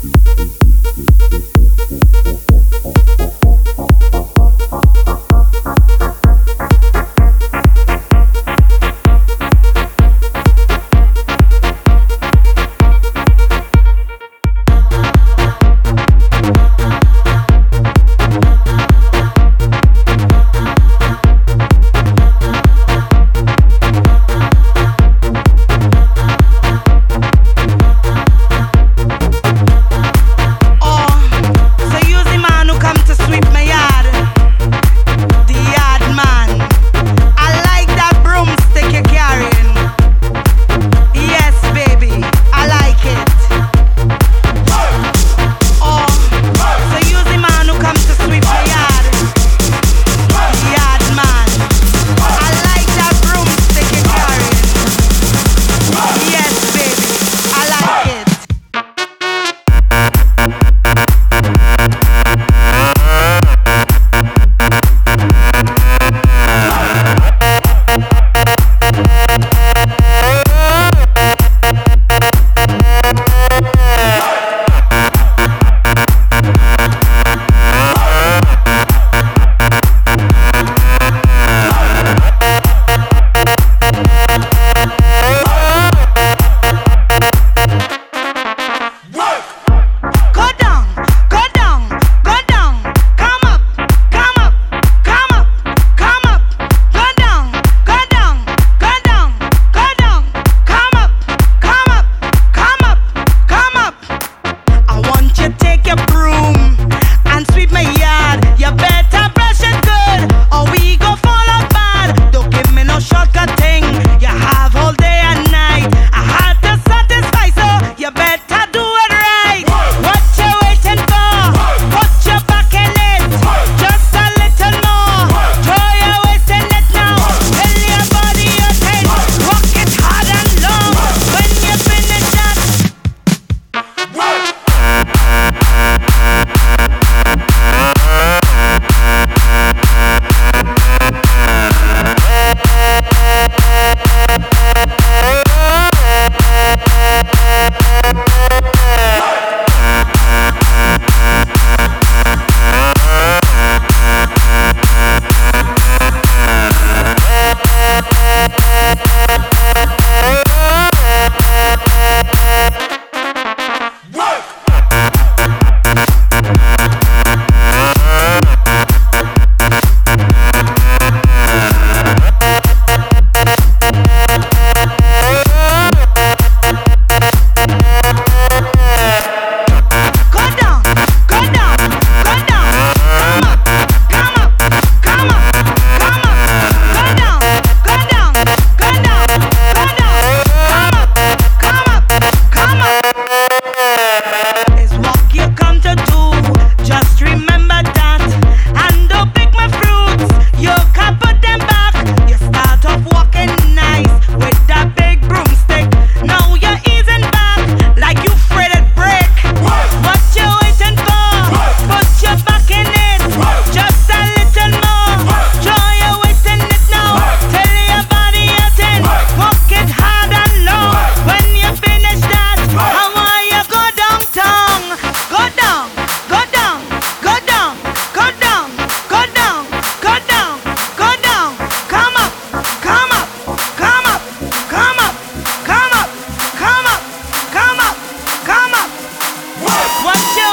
Thank Watch out!